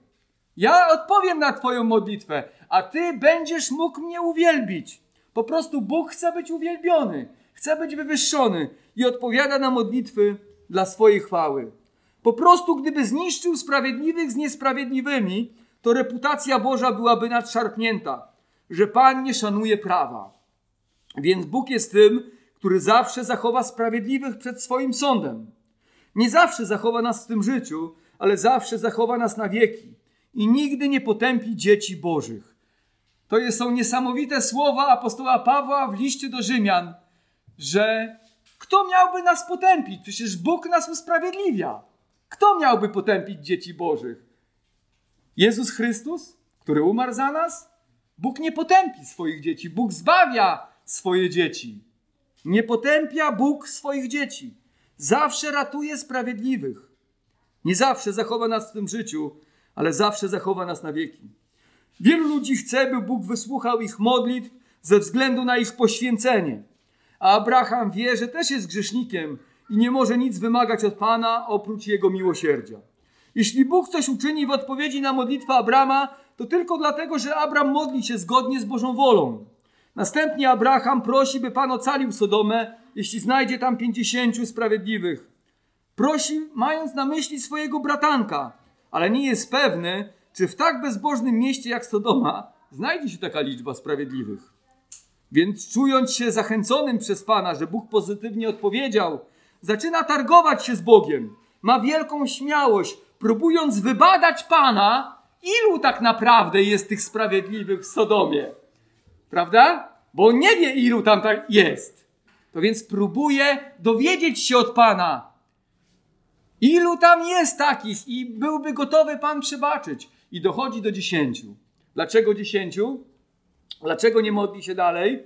Ja odpowiem na Twoją modlitwę, a Ty będziesz mógł mnie uwielbić. Po prostu Bóg chce być uwielbiony, chce być wywyższony i odpowiada na modlitwy dla swojej chwały. Po prostu, gdyby zniszczył sprawiedliwych z niesprawiedliwymi, to reputacja Boża byłaby nadszarpnięta, że Pan nie szanuje prawa. Więc Bóg jest tym, który zawsze zachowa sprawiedliwych przed swoim sądem. Nie zawsze zachowa nas w tym życiu, ale zawsze zachowa nas na wieki i nigdy nie potępi dzieci Bożych. To są niesamowite słowa apostoła Pawła w liście do Rzymian, że kto miałby nas potępić? Przecież Bóg nas usprawiedliwia. Kto miałby potępić dzieci Bożych? Jezus Chrystus, który umarł za nas? Bóg nie potępi swoich dzieci, Bóg zbawia swoje dzieci. Nie potępia Bóg swoich dzieci. Zawsze ratuje sprawiedliwych. Nie zawsze zachowa nas w tym życiu, ale zawsze zachowa nas na wieki. Wielu ludzi chce, by Bóg wysłuchał ich modlitw ze względu na ich poświęcenie. A Abraham wie, że też jest grzesznikiem i nie może nic wymagać od Pana oprócz jego miłosierdzia. Jeśli Bóg coś uczyni w odpowiedzi na modlitwę Abrama, to tylko dlatego, że Abram modli się zgodnie z Bożą wolą. Następnie Abraham prosi, by Pan ocalił Sodomę, jeśli znajdzie tam pięćdziesięciu sprawiedliwych. Prosi, mając na myśli swojego bratanka, ale nie jest pewny, czy w tak bezbożnym mieście jak Sodoma znajdzie się taka liczba sprawiedliwych. Więc czując się zachęconym przez Pana, że Bóg pozytywnie odpowiedział, zaczyna targować się z Bogiem. Ma wielką śmiałość, próbując wybadać Pana, ilu tak naprawdę jest tych sprawiedliwych w Sodomie. Prawda? Bo nie wie, ilu tam tak jest. To więc próbuje dowiedzieć się od Pana, ilu tam jest takich i byłby gotowy Pan przebaczyć. I dochodzi do dziesięciu. Dlaczego dziesięciu? Dlaczego nie modli się dalej?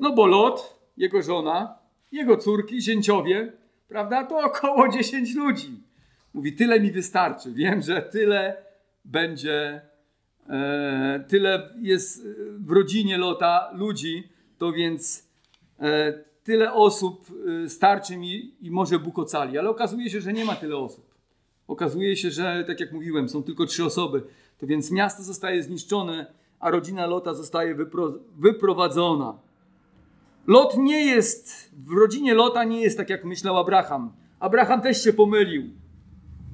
No bo Lot, jego żona, jego córki, zięciowie, prawda, to około dziesięć ludzi. Mówi, tyle mi wystarczy. Wiem, że tyle będzie, e, tyle jest w rodzinie Lota ludzi, to więc e, tyle osób e, starczy mi i może Bóg ocali. Ale okazuje się, że nie ma tyle osób. Okazuje się, że tak jak mówiłem, są tylko trzy osoby. To więc miasto zostaje zniszczone, a rodzina Lota zostaje wypro, wyprowadzona. Lot nie jest, w rodzinie Lota nie jest tak jak myślał Abraham. Abraham też się pomylił.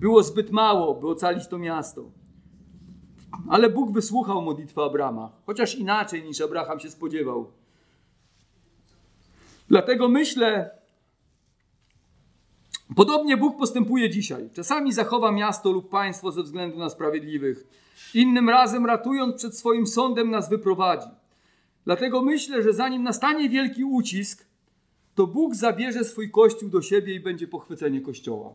Było zbyt mało, by ocalić to miasto. Ale Bóg wysłuchał modlitwę Abrama, chociaż inaczej niż Abraham się spodziewał. Dlatego myślę, podobnie Bóg postępuje dzisiaj. Czasami zachowa miasto lub państwo ze względu na sprawiedliwych, innym razem ratując przed swoim sądem nas wyprowadzi. Dlatego myślę, że zanim nastanie wielki ucisk, to Bóg zabierze swój kościół do siebie i będzie pochwycenie kościoła.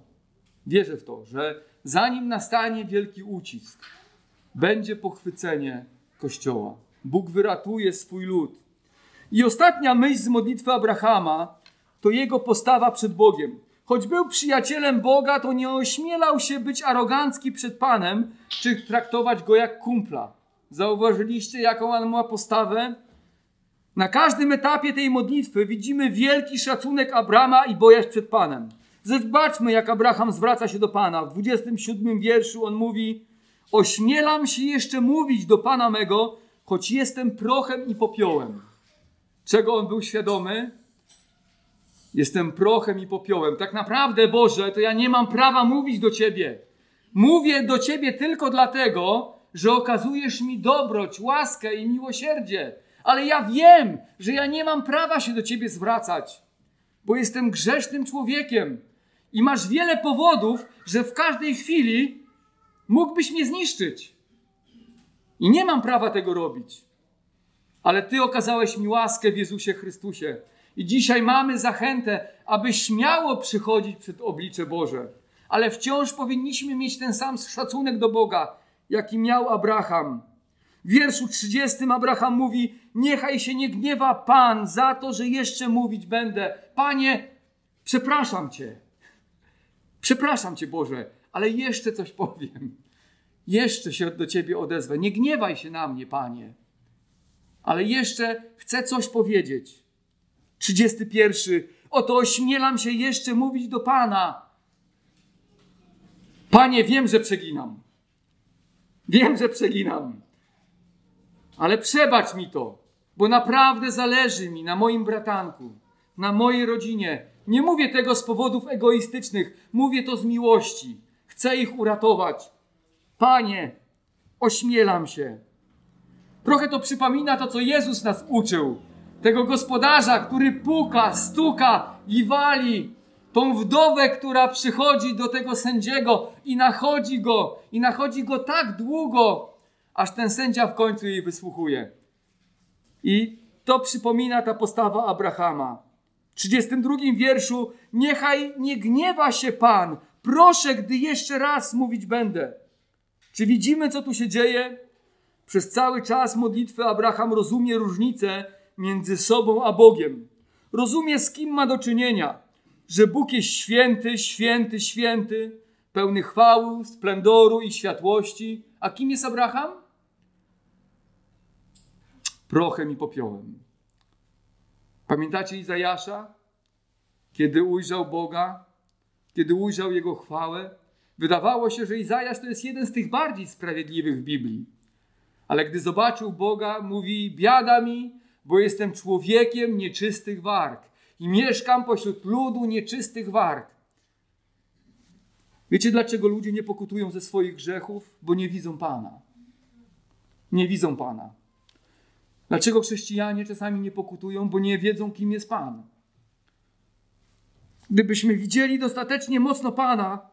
Wierzę w to, że zanim nastanie wielki ucisk, będzie pochwycenie kościoła. Bóg wyratuje swój lud. I ostatnia myśl z modlitwy Abrahama to jego postawa przed Bogiem. Choć był przyjacielem Boga, to nie ośmielał się być arogancki przed Panem, czy traktować go jak kumpla. Zauważyliście, jaką on ma postawę? Na każdym etapie tej modlitwy widzimy wielki szacunek Abrama i bojaźń przed Panem. Zobaczmy, jak Abraham zwraca się do Pana. W 27 wierszu on mówi: Ośmielam się jeszcze mówić do Pana mego, choć jestem prochem i popiołem. Czego on był świadomy? Jestem prochem i popiołem. Tak naprawdę, Boże, to ja nie mam prawa mówić do Ciebie. Mówię do Ciebie tylko dlatego, że okazujesz mi dobroć, łaskę i miłosierdzie. Ale ja wiem, że ja nie mam prawa się do Ciebie zwracać, bo jestem grzesznym człowiekiem i masz wiele powodów, że w każdej chwili mógłbyś mnie zniszczyć. I nie mam prawa tego robić. Ale Ty okazałeś mi łaskę w Jezusie Chrystusie. I dzisiaj mamy zachętę, aby śmiało przychodzić przed oblicze Boże. Ale wciąż powinniśmy mieć ten sam szacunek do Boga, jaki miał Abraham. W wierszu 30 Abraham mówi: Niechaj się nie gniewa Pan za to, że jeszcze mówić będę. Panie, przepraszam Cię. Przepraszam cię, Boże, ale jeszcze coś powiem. Jeszcze się do ciebie odezwę. Nie gniewaj się na mnie, panie. Ale jeszcze chcę coś powiedzieć. 31. Oto ośmielam się jeszcze mówić do pana. Panie, wiem, że przeginam. Wiem, że przeginam. Ale przebacz mi to, bo naprawdę zależy mi na moim bratanku, na mojej rodzinie. Nie mówię tego z powodów egoistycznych, mówię to z miłości. Chcę ich uratować. Panie, ośmielam się. Trochę to przypomina to, co Jezus nas uczył. Tego gospodarza, który puka, stuka i wali. Tą wdowę, która przychodzi do tego sędziego i nachodzi go, i nachodzi go tak długo, aż ten sędzia w końcu jej wysłuchuje. I to przypomina ta postawa Abrahama. W 32 wierszu: Niechaj nie gniewa się Pan, proszę, gdy jeszcze raz mówić będę. Czy widzimy, co tu się dzieje? Przez cały czas modlitwy Abraham rozumie różnicę między sobą a Bogiem. Rozumie, z kim ma do czynienia. Że Bóg jest święty, święty, święty, pełny chwały, splendoru i światłości. A kim jest Abraham? Prochem i popiołem. Pamiętacie Izajasza? Kiedy ujrzał Boga, kiedy ujrzał Jego chwałę, wydawało się, że Izajasz to jest jeden z tych bardziej sprawiedliwych w Biblii. Ale gdy zobaczył Boga, mówi: Biada mi, bo jestem człowiekiem nieczystych warg i mieszkam pośród ludu nieczystych warg. Wiecie, dlaczego ludzie nie pokutują ze swoich grzechów? Bo nie widzą Pana. Nie widzą Pana. Dlaczego chrześcijanie czasami nie pokutują? Bo nie wiedzą, kim jest Pan. Gdybyśmy widzieli dostatecznie mocno Pana,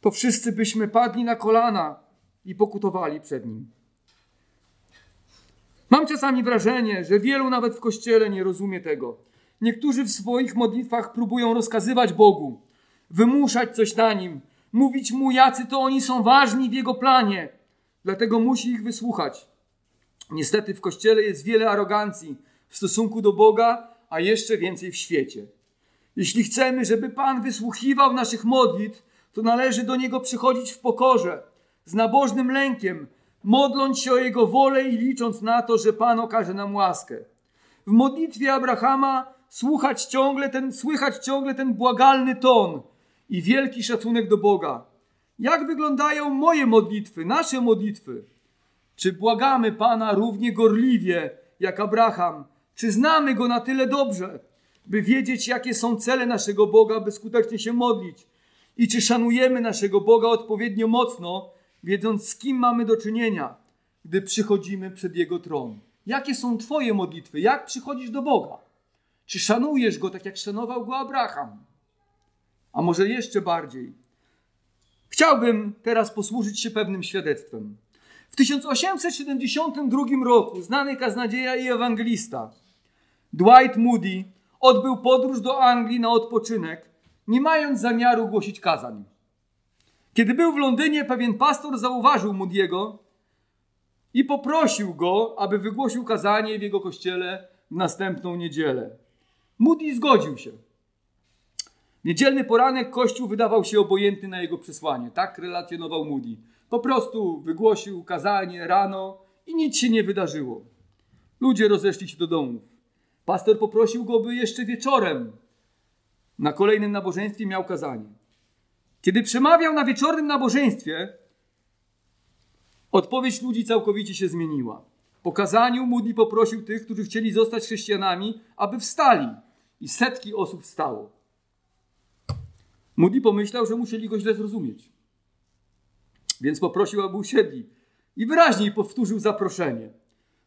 to wszyscy byśmy padli na kolana i pokutowali przed Nim. Mam czasami wrażenie, że wielu nawet w kościele nie rozumie tego. Niektórzy w swoich modlitwach próbują rozkazywać Bogu, wymuszać coś na nim, mówić mu, jacy to oni są ważni w jego planie. Dlatego musi ich wysłuchać. Niestety w kościele jest wiele arogancji w stosunku do Boga, a jeszcze więcej w świecie. Jeśli chcemy, żeby Pan wysłuchiwał naszych modlitw, to należy do Niego przychodzić w pokorze, z nabożnym lękiem, modląc się o Jego wolę i licząc na to, że Pan okaże nam łaskę. W modlitwie Abrahama słuchać ciągle ten, słychać ciągle ten błagalny ton i wielki szacunek do Boga. Jak wyglądają moje modlitwy, nasze modlitwy? Czy błagamy Pana równie gorliwie jak Abraham? Czy znamy Go na tyle dobrze, by wiedzieć, jakie są cele naszego Boga, by skutecznie się modlić? I czy szanujemy naszego Boga odpowiednio mocno, wiedząc, z kim mamy do czynienia, gdy przychodzimy przed Jego tron? Jakie są Twoje modlitwy? Jak przychodzisz do Boga? Czy szanujesz Go tak, jak szanował Go Abraham? A może jeszcze bardziej? Chciałbym teraz posłużyć się pewnym świadectwem. W 1872 roku znany kaznodzieja i ewangelista Dwight Moody odbył podróż do Anglii na odpoczynek, nie mając zamiaru głosić kazań. Kiedy był w Londynie, pewien pastor zauważył Moody'ego i poprosił go, aby wygłosił kazanie w jego kościele w następną niedzielę. Moody zgodził się. Niedzielny poranek kościół wydawał się obojętny na jego przesłanie. Tak relacjonował Moody. Po prostu wygłosił kazanie rano i nic się nie wydarzyło. Ludzie rozeszli się do domów. Pastor poprosił go, by jeszcze wieczorem na kolejnym nabożeństwie miał kazanie. Kiedy przemawiał na wieczornym nabożeństwie, odpowiedź ludzi całkowicie się zmieniła. Po kazaniu Moody poprosił tych, którzy chcieli zostać chrześcijanami, aby wstali. I setki osób wstało. Moody pomyślał, że musieli go źle zrozumieć. Więc poprosił, aby usiedli. I wyraźniej powtórzył zaproszenie.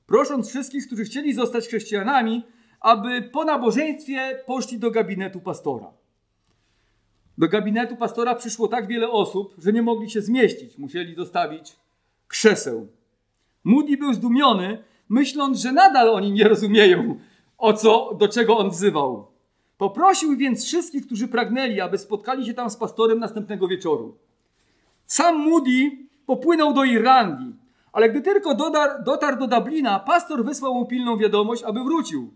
Prosząc wszystkich, którzy chcieli zostać chrześcijanami, aby po nabożeństwie poszli do gabinetu pastora. Do gabinetu pastora przyszło tak wiele osób, że nie mogli się zmieścić. Musieli dostawić krzeseł. Moody był zdumiony, myśląc, że nadal oni nie rozumieją, o co, do czego on wzywał. Poprosił więc wszystkich, którzy pragnęli, aby spotkali się tam z pastorem następnego wieczoru. Sam Moody popłynął do Irlandii, ale gdy tylko dotarł, do Dublina, pastor wysłał mu pilną wiadomość, aby wrócił.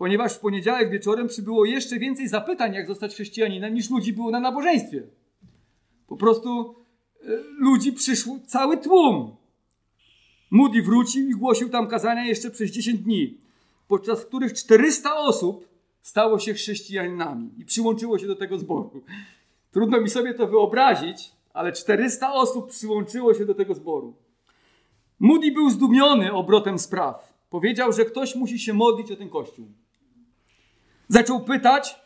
Ponieważ w poniedziałek wieczorem przybyło jeszcze więcej zapytań, jak zostać chrześcijaninem, niż ludzi było na nabożeństwie. Po prostu e, ludzi przyszło cały tłum. Moody wrócił i głosił tam kazania jeszcze przez 10 dni, podczas których 400 osób stało się chrześcijanami i przyłączyło się do tego zboru. Trudno mi sobie to wyobrazić, ale 400 osób przyłączyło się do tego zboru. Moody był zdumiony obrotem spraw. Powiedział, że ktoś musi się modlić o ten kościół. Zaczął pytać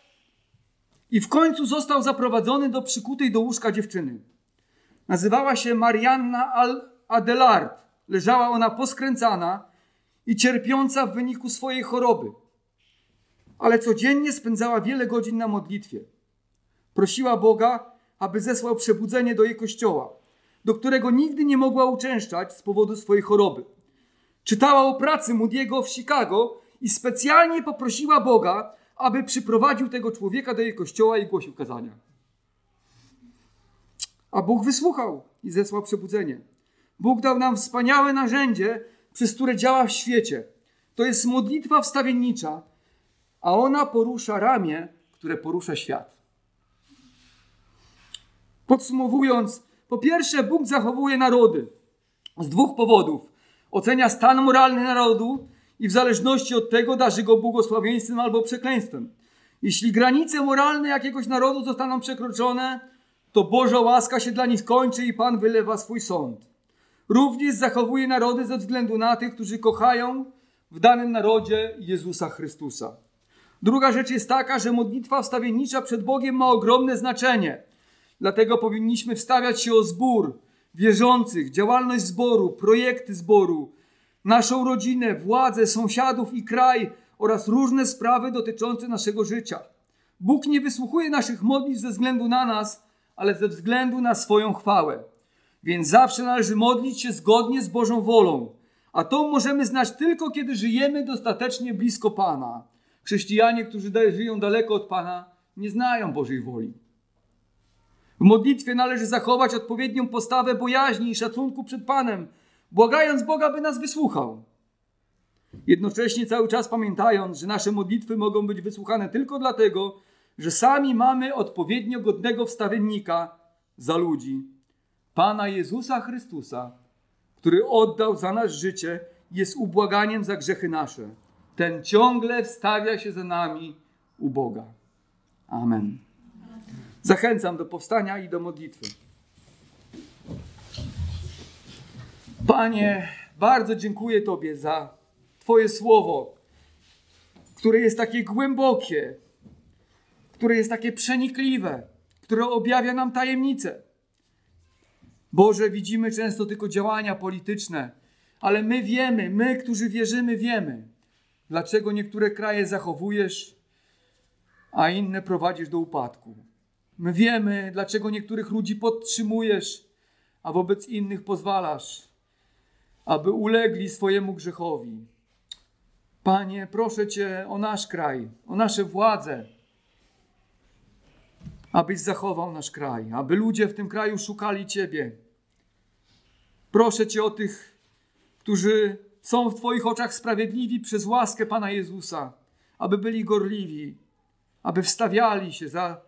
i w końcu został zaprowadzony do przykutej do łóżka dziewczyny. Nazywała się Marianna Adelard. Leżała ona poskręcana i cierpiąca w wyniku swojej choroby. Ale codziennie spędzała wiele godzin na modlitwie. Prosiła Boga, aby zesłał przebudzenie do jej kościoła, do którego nigdy nie mogła uczęszczać z powodu swojej choroby. Czytała o pracy Moody'ego w Chicago i specjalnie poprosiła Boga, aby przyprowadził tego człowieka do jej kościoła i głosił kazania. A Bóg wysłuchał i zesłał przebudzenie. Bóg dał nam wspaniałe narzędzie, przez które działa w świecie. To jest modlitwa wstawiennicza, a ona porusza ramię, które porusza świat. Podsumowując, po pierwsze, Bóg zachowuje narody z dwóch powodów. Ocenia stan moralny narodu i w zależności od tego darzy go błogosławieństwem albo przekleństwem. Jeśli granice moralne jakiegoś narodu zostaną przekroczone, to Boża łaska się dla nich kończy i Pan wylewa swój sąd. Również zachowuje narody ze względu na tych, którzy kochają w danym narodzie Jezusa Chrystusa. Druga rzecz jest taka, że modlitwa wstawiennicza przed Bogiem ma ogromne znaczenie. Dlatego powinniśmy wstawiać się o zbór wierzących, działalność zboru, projekty zboru, naszą rodzinę, władzę, sąsiadów i kraj oraz różne sprawy dotyczące naszego życia. Bóg nie wysłuchuje naszych modlitw ze względu na nas, ale ze względu na swoją chwałę. Więc zawsze należy modlić się zgodnie z Bożą wolą. A to możemy znać tylko, kiedy żyjemy dostatecznie blisko Pana. Chrześcijanie, którzy żyją daleko od Pana, nie znają Bożej woli. W modlitwie należy zachować odpowiednią postawę bojaźni i szacunku przed Panem, błagając Boga, by nas wysłuchał. Jednocześnie cały czas pamiętając, że nasze modlitwy mogą być wysłuchane tylko dlatego, że sami mamy odpowiednio godnego wstawiennika za ludzi. Pana Jezusa Chrystusa, który oddał za nas życie, jest ubłaganiem za grzechy nasze. Ten ciągle wstawia się za nami u Boga. Amen. Zachęcam do powstania i do modlitwy. Panie, bardzo dziękuję Tobie za Twoje słowo, które jest takie głębokie, które jest takie przenikliwe, które objawia nam tajemnice. Boże, widzimy często tylko działania polityczne, ale my wiemy, my, którzy wierzymy, wiemy, dlaczego niektóre kraje zachowujesz, a inne prowadzisz do upadku. My wiemy, dlaczego niektórych ludzi podtrzymujesz, a wobec innych pozwalasz, aby ulegli swojemu grzechowi. Panie, proszę Cię o nasz kraj, o nasze władze, abyś zachował nasz kraj, aby ludzie w tym kraju szukali Ciebie. Proszę Cię o tych, którzy są w Twoich oczach sprawiedliwi przez łaskę Pana Jezusa, aby byli gorliwi, aby wstawiali się za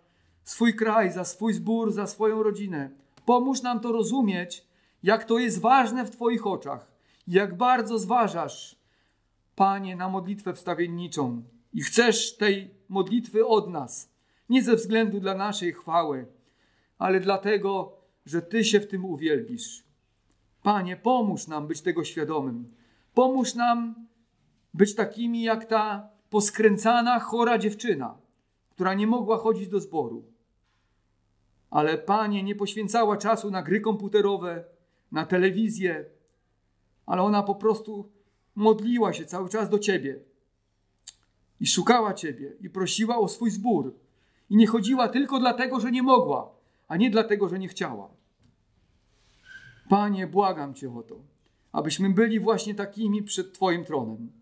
swój kraj, za swój zbór, za swoją rodzinę. Pomóż nam to rozumieć, jak to jest ważne w Twoich oczach, jak bardzo zważasz, Panie, na modlitwę wstawienniczą i chcesz tej modlitwy od nas, nie ze względu dla naszej chwały, ale dlatego, że Ty się w tym uwielbisz. Panie, pomóż nam być tego świadomym. Pomóż nam być takimi jak ta poskręcana, chora dziewczyna, która nie mogła chodzić do zboru ale Panie nie poświęcała czasu na gry komputerowe, na telewizję, ale ona po prostu modliła się cały czas do Ciebie i szukała Ciebie i prosiła o swój zbór. I nie chodziła tylko dlatego, że nie mogła, a nie dlatego, że nie chciała. Panie, błagam Cię o to, abyśmy byli właśnie takimi przed Twoim tronem.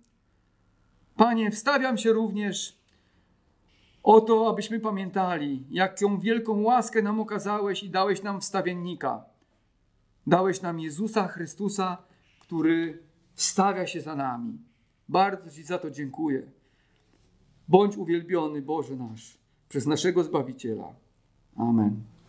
Panie, wstawiam się również o to, abyśmy pamiętali, jaką wielką łaskę nam okazałeś i dałeś nam wstawiennika. Dałeś nam Jezusa Chrystusa, który wstawia się za nami. Bardzo Ci za to dziękuję. Bądź uwielbiony, Boże nasz, przez naszego Zbawiciela. Amen.